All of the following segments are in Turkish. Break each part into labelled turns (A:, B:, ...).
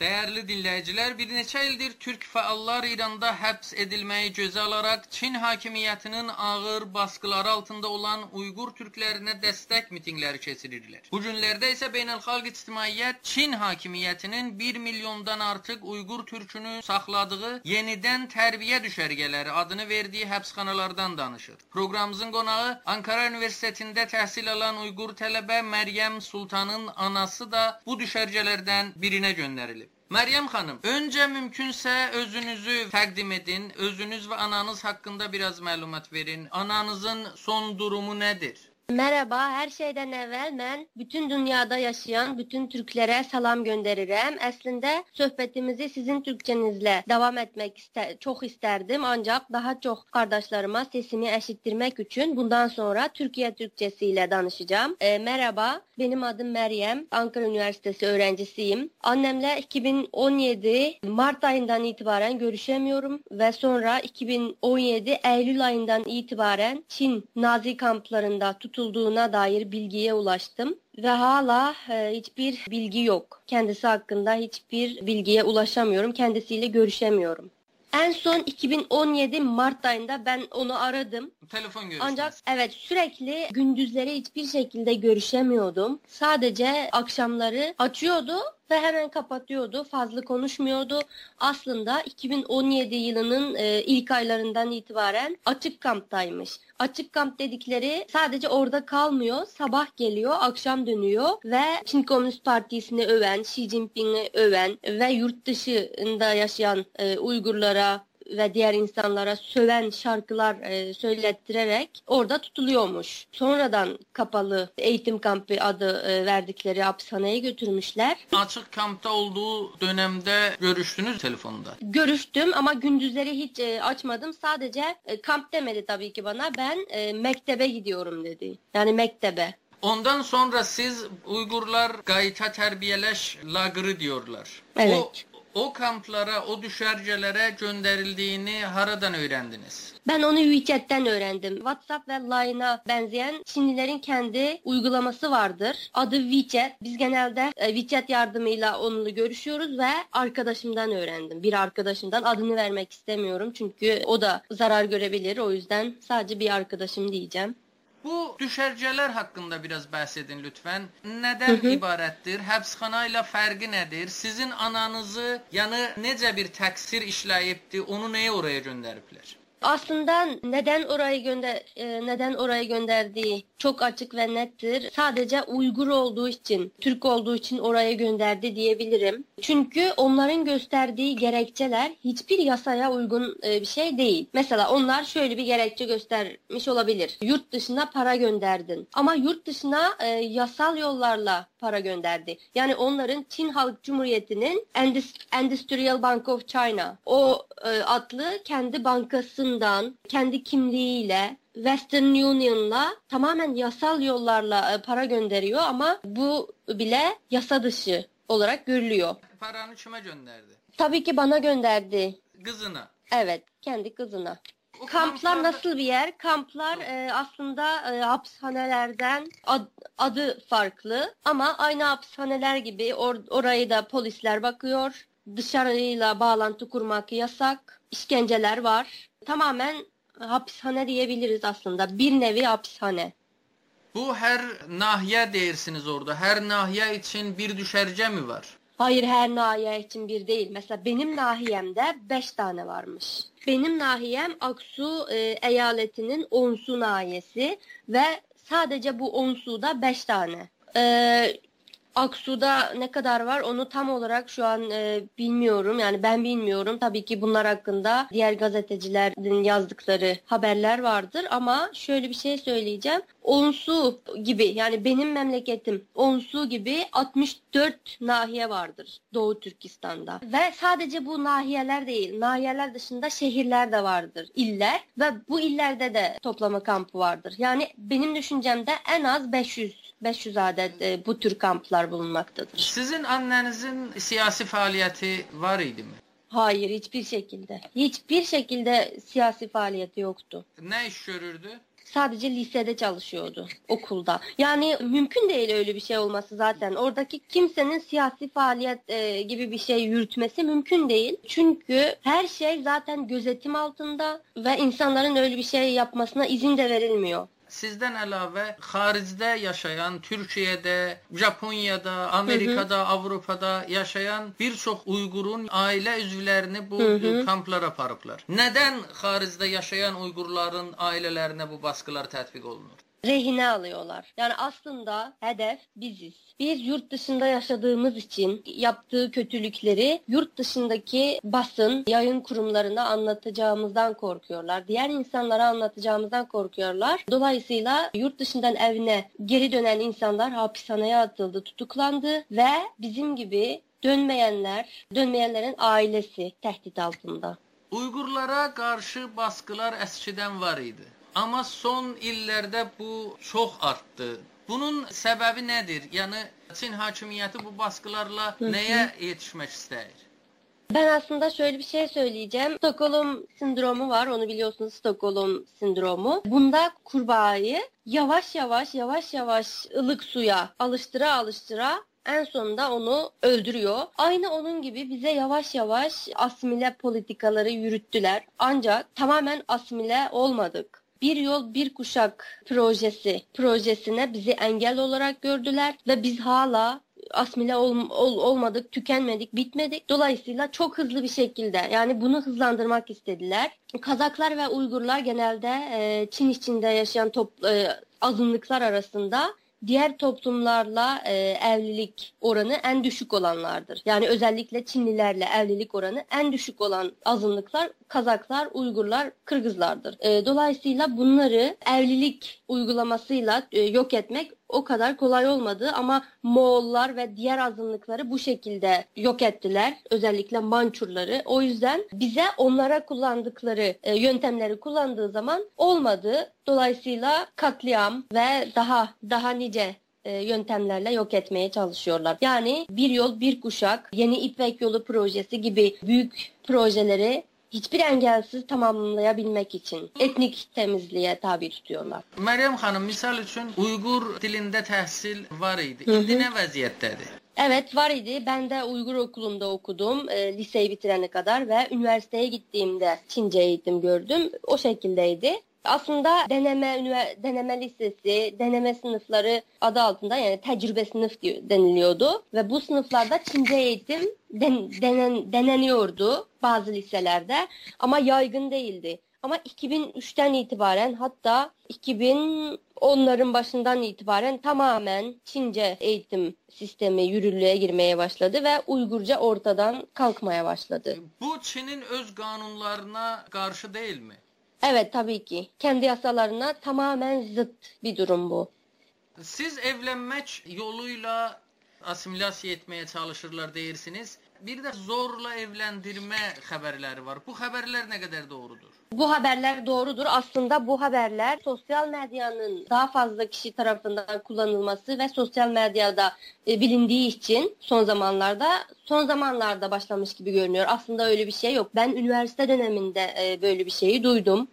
A: Değerli dinləyicilər, bir neçə ildir türk fəallar İranda həbs edilməyi gözə alaraq Çin hakimiyyətinin ağır baskıları altında olan Uyğur türklərinə dəstək mitinqləri keçirirlər. Bu günlərdə isə beynəlxalq ictimaiyyət Çin hakimiyyətinin 1 milyondan artıq Uyğur türkünü saxladığı yenidən tərbiyə düşərgələri adını verdiyi həbsxanalardan danışır. Proqramımızın qonağı Ankara Universitetində təhsil alan Uyğur tələbə Məryəm Sultanın anası da bu düşərgələrdən birinə göndərilib. Meryem Hanım, önce mümkünse özünüzü takdim edin. Özünüz ve ananız hakkında biraz malumat verin. Ananızın son durumu nedir?
B: Merhaba, her şeyden evvel ben bütün dünyada yaşayan bütün Türklere salam gönderirim. Aslında sohbetimizi sizin Türkçenizle devam etmek iste çok isterdim ancak daha çok kardeşlerime sesimi eşittirmek için bundan sonra Türkiye Türkçesiyle danışacağım. E, merhaba, benim adım Meryem, Ankara Üniversitesi öğrencisiyim. Annemle 2017 Mart ayından itibaren görüşemiyorum ve sonra 2017 Eylül ayından itibaren Çin Nazi kamplarında tut tutulduğuna dair bilgiye ulaştım ve hala e, hiçbir bilgi yok. Kendisi hakkında hiçbir bilgiye ulaşamıyorum. Kendisiyle görüşemiyorum. En son 2017 Mart ayında ben onu aradım.
A: Telefon görüşmesi.
B: Ancak evet sürekli gündüzleri hiçbir şekilde görüşemiyordum. Sadece akşamları açıyordu ve hemen kapatıyordu. Fazla konuşmuyordu. Aslında 2017 yılının e, ilk aylarından itibaren açık kamptaymış. Açık kamp dedikleri sadece orada kalmıyor. Sabah geliyor, akşam dönüyor ve Çin Komünist Partisi'ni öven, Xi Jinping'i öven ve yurt dışında yaşayan e, Uygurlara, ve diğer insanlara söven şarkılar e, söylettirerek orada tutuluyormuş. Sonradan kapalı eğitim kampı adı e, verdikleri hapishaneye götürmüşler.
A: Açık kampta olduğu dönemde görüştünüz telefonda.
B: Görüştüm ama gündüzleri hiç e, açmadım. Sadece e, kamp demedi tabii ki bana. Ben e, mektebe gidiyorum dedi. Yani mektebe.
A: Ondan sonra siz Uygurlar gayta terbiyeleş lagırı diyorlar.
B: Evet.
A: O, o kamplara, o düşercelere gönderildiğini haradan öğrendiniz?
B: Ben onu WeChat'ten öğrendim. WhatsApp ve Line'a benzeyen Çinlilerin kendi uygulaması vardır. Adı WeChat. Biz genelde e, WeChat yardımıyla onunla görüşüyoruz ve arkadaşımdan öğrendim. Bir arkadaşımdan adını vermek istemiyorum çünkü o da zarar görebilir. O yüzden sadece bir arkadaşım diyeceğim.
A: Bu düşərgələr haqqında biraz bəhs edin lütfən. Nədən hı -hı. ibarətdir? Həbsxana ilə fərqi nədir? Sizin ananızı, yəni necə bir təqsir işləyibdi? Onu nəyə oraya göndəriblər?
B: Aslında neden orayı gönder e, neden oraya gönderdiği çok açık ve nettir. Sadece Uygur olduğu için, Türk olduğu için oraya gönderdi diyebilirim. Çünkü onların gösterdiği gerekçeler hiçbir yasaya uygun e, bir şey değil. Mesela onlar şöyle bir gerekçe göstermiş olabilir. Yurt dışına para gönderdin. Ama yurt dışına e, yasal yollarla para gönderdi. Yani onların Çin Halk Cumhuriyeti'nin Industrial Bank of China o e, adlı kendi bankasından kendi kimliğiyle Western Union'la tamamen yasal yollarla e, para gönderiyor ama bu bile yasa dışı olarak görülüyor.
A: Paranı kime gönderdi?
B: Tabii ki bana gönderdi.
A: Kızına.
B: Evet, kendi kızına. Kamplar nasıl bir yer? Kamplar e, aslında e, hapishanelerden ad, adı farklı ama aynı hapishaneler gibi or, orayı da polisler bakıyor. Dışarıyla bağlantı kurmak yasak. İşkenceler var. Tamamen hapishane diyebiliriz aslında. Bir nevi hapishane.
A: Bu her nahiye deyirsiniz orada. Her nahiye için bir düşerce mi var?
B: Hayır her nahiye için bir değil. Mesela benim nahiyemde beş tane varmış. Benim nahiyem Aksu e, eyaletinin Onsu nahiyesi ve sadece bu Onsu'da beş tane. E, Aksu'da ne kadar var onu tam olarak şu an e, bilmiyorum. Yani ben bilmiyorum. Tabii ki bunlar hakkında diğer gazetecilerin yazdıkları haberler vardır. Ama şöyle bir şey söyleyeceğim. Onsu gibi yani benim memleketim Onsu gibi 64 nahiye vardır Doğu Türkistan'da. Ve sadece bu nahiyeler değil, nahiyeler dışında şehirler de vardır, iller ve bu illerde de toplama kampı vardır. Yani benim düşüncemde en az 500 500 adet e, bu tür kamplar bulunmaktadır.
A: Sizin annenizin siyasi faaliyeti var idi mi?
B: Hayır hiçbir şekilde. Hiçbir şekilde siyasi faaliyeti yoktu.
A: Ne iş görürdü?
B: Sadece lisede çalışıyordu okulda. Yani mümkün değil öyle bir şey olması zaten. Oradaki kimsenin siyasi faaliyet e, gibi bir şey yürütmesi mümkün değil. Çünkü her şey zaten gözetim altında ve insanların öyle bir şey yapmasına izin de verilmiyor.
A: Sizdən əlavə xaricdə yaşayan, Türkiyədə, Japoniyada, Amerikada, Hı -hı. Avropada yaşayan bir çox Uyğurun ailə üzvlərini bu Hı -hı. kamplara aparıblar. Nədən xaricdə yaşayan Uyğurların ailələrinə bu baskılar tətbiq olunur?
B: Rehine alıyorlar. Yani aslında hedef biziz. Biz yurt dışında yaşadığımız için yaptığı kötülükleri yurt dışındaki basın, yayın kurumlarına anlatacağımızdan korkuyorlar. Diğer insanlara anlatacağımızdan korkuyorlar. Dolayısıyla yurt dışından evine geri dönen insanlar hapishaneye atıldı, tutuklandı ve bizim gibi dönmeyenler, dönmeyenlerin ailesi tehdit altında.
A: Uygurlara qarşı baskılar əskidən var idi. Amma son illərdə bu çox artdı. Bunun səbəbi nədir? Yəni Çin hakimiyyəti bu baskılarla nəyə yetişmək istəyir?
B: Ben aslında şöyle bir şey söyleyeceğim. Stockholm sindromu var. Onu biliyorsunuz Stockholm sindromu. Bunda kurbağayı yavaş yavaş yavaş yavaş ılık suya alıştıra alıştıra en sonunda onu öldürüyor. Aynı onun gibi bize yavaş yavaş asimile politikaları yürüttüler. Ancak tamamen asimile olmadık. Bir Yol Bir Kuşak projesi projesine bizi engel olarak gördüler ve biz hala asimile ol, ol, olmadık, tükenmedik, bitmedik. Dolayısıyla çok hızlı bir şekilde yani bunu hızlandırmak istediler. Kazaklar ve Uygurlar genelde e, Çin içinde yaşayan top, e, azınlıklar arasında diğer toplumlarla e, evlilik oranı en düşük olanlardır. Yani özellikle Çinlilerle evlilik oranı en düşük olan azınlıklar Kazaklar, Uygurlar, Kırgızlardır. E, dolayısıyla bunları evlilik uygulamasıyla e, yok etmek o kadar kolay olmadı ama Moğollar ve diğer azınlıkları bu şekilde yok ettiler. Özellikle Mançurları. O yüzden bize onlara kullandıkları e, yöntemleri kullandığı zaman olmadı. Dolayısıyla katliam ve daha daha nice e, yöntemlerle yok etmeye çalışıyorlar. Yani bir yol bir kuşak, yeni İpek yolu projesi gibi büyük projeleri hiçbir engelsiz tamamlayabilmek için etnik temizliğe tabi tutuyorlar.
A: Meryem Hanım misal üçün Uygur dilinde təhsil var idi. İndi nə vəziyyətdədir?
B: Evet var idi. Ben de Uygur okulunda okudum. E, liseyi bitirene kadar ve üniversiteye gittiğimde Çince eğitim gördüm. O şekildeydi. Aslında deneme deneme lisesi, deneme sınıfları adı altında yani tecrübe sınıf deniliyordu ve bu sınıflarda Çince eğitim den, denen, deneniyordu bazı liselerde ama yaygın değildi. Ama 2003'ten itibaren hatta 2010'ların başından itibaren tamamen Çince eğitim sistemi yürürlüğe girmeye başladı ve Uygurca ortadan kalkmaya başladı.
A: Bu Çin'in öz kanunlarına karşı değil mi?
B: Evet tabii ki. Kendi yasalarına tamamen zıt bir durum bu.
A: Siz evlenmek yoluyla asimilyasiya etmeye çalışırlar deyirsiniz. Bir de zorla evlendirme haberleri var. Bu haberler ne kadar doğrudur?
B: Bu haberler doğrudur. Aslında bu haberler sosyal medyanın daha fazla kişi tarafından kullanılması ve sosyal medyada e, bilindiği için son zamanlarda son zamanlarda başlamış gibi görünüyor. Aslında öyle bir şey yok. Ben üniversite döneminde e, böyle bir şeyi duydum.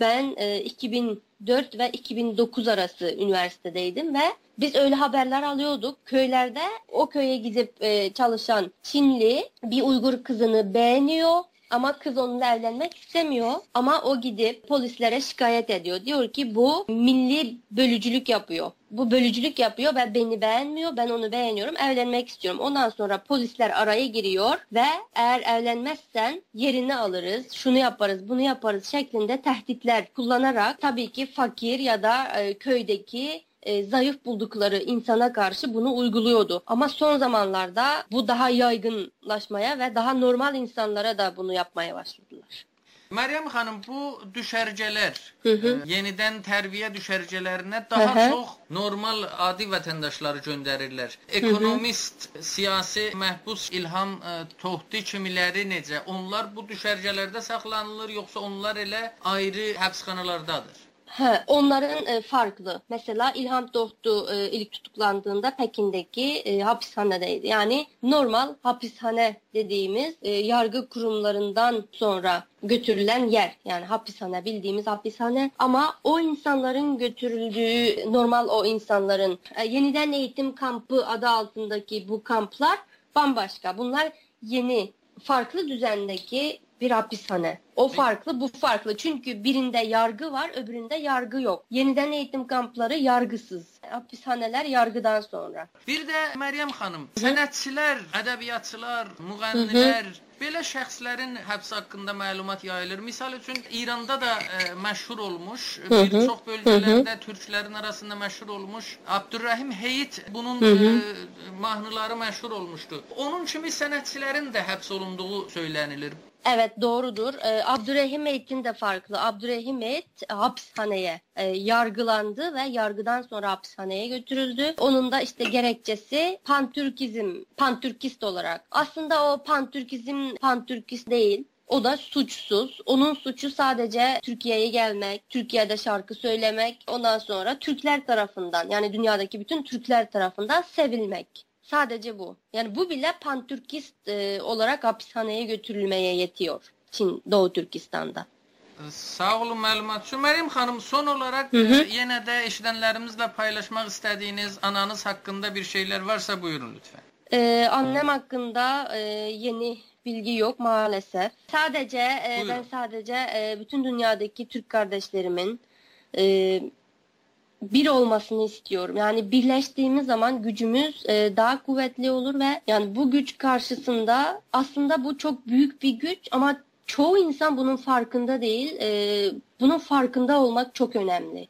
B: Ben e, 2004 ve 2009 arası üniversitedeydim ve biz öyle haberler alıyorduk. Köylerde o köye gidip e, çalışan Çinli bir Uygur kızını beğeniyor ama kız onunla evlenmek istemiyor. Ama o gidip polislere şikayet ediyor. Diyor ki bu milli bölücülük yapıyor. Bu bölücülük yapıyor ve beni beğenmiyor. Ben onu beğeniyorum. Evlenmek istiyorum. Ondan sonra polisler araya giriyor ve eğer evlenmezsen yerini alırız. Şunu yaparız, bunu yaparız şeklinde tehditler kullanarak tabii ki fakir ya da e, köydeki e, zayıf buldukları insana karşı bunu uyguluyordu. Ama son zamanlarda bu daha yaygınlaşmaya ve daha normal insanlara da bunu yapmaya başladılar.
A: Meryem Hanım bu düşərgələr, hı -hı. E, yenidən tərbiyə düşərgələrinə daha hı -hı. çox normal adi vətəndaşları göndərirlər. Ekonomist, hı -hı. siyasi məhbus İlham ə, e, Tohti kimiləri necə? Onlar bu düşərgələrdə saxlanılır yoxsa onlar elə ayrı həbsxanalardadır?
B: He, onların e, farklı. Mesela İlham Tohtu e, ilk tutuklandığında Pekin'deki e, hapishanedeydi. Yani normal hapishane dediğimiz e, yargı kurumlarından sonra götürülen yer. Yani hapishane bildiğimiz hapishane ama o insanların götürüldüğü normal o insanların e, yeniden eğitim kampı adı altındaki bu kamplar bambaşka. Bunlar yeni farklı düzendeki bir hapishane. O farklı, bu farklı. Çünkü birinde yargı var, öbüründe yargı yok. Yeniden eğitim kampları yargısız. Hapishaneler yargıdan sonra.
A: Bir de Meryem xanım, sənətçilər, ədəbiyyatçılar, müğənnilər, belə şəxslərin həbsi haqqında məlumat yayılır. Misal üçün İranda da e, məşhur olmuş,
B: Hı
A: bir
B: hı.
A: çox bölgələrdə türklərin arasında məşhur olmuş. Abdurrahim Heyit bunun e, mahnıları məşhur olmuşdu. Onun kimi sənətçilərin də həbs olunduğu söylənilir.
B: Evet doğrudur. Ee, Abdurrahim Eğit'in de farklı. Abdurrahim Eğit hapishaneye e, yargılandı ve yargıdan sonra hapishaneye götürüldü. Onun da işte gerekçesi pantürkizm, pantürkist olarak. Aslında o pantürkizm pantürkist değil. O da suçsuz. Onun suçu sadece Türkiye'ye gelmek, Türkiye'de şarkı söylemek, ondan sonra Türkler tarafından yani dünyadaki bütün Türkler tarafından sevilmek. Sadece bu. Yani bu bile pantürkist e, olarak hapishaneye götürülmeye yetiyor. Çin, Doğu Türkistan'da.
A: E, Sağ olun məlumat. Məryəm xanım, son olaraq
B: Hı hı.
A: e, yenə də eşidənlərimizlə paylaşmaq istədiyiniz ananız haqqında bir şeylər varsa buyurun lütfen.
B: Ee, annem hakkında e, yeni bilgi yok maalesef. Sadece e,
A: Buyurun.
B: ben sadece e, bütün dünyadaki Türk kardeşlerimin e, bir olmasını istiyorum. Yani birleştiğimiz zaman gücümüz e, daha kuvvetli olur ve yani bu güç karşısında aslında bu çok büyük bir güç ama çoğu insan bunun farkında değil. E, bunun farkında olmak çok önemli.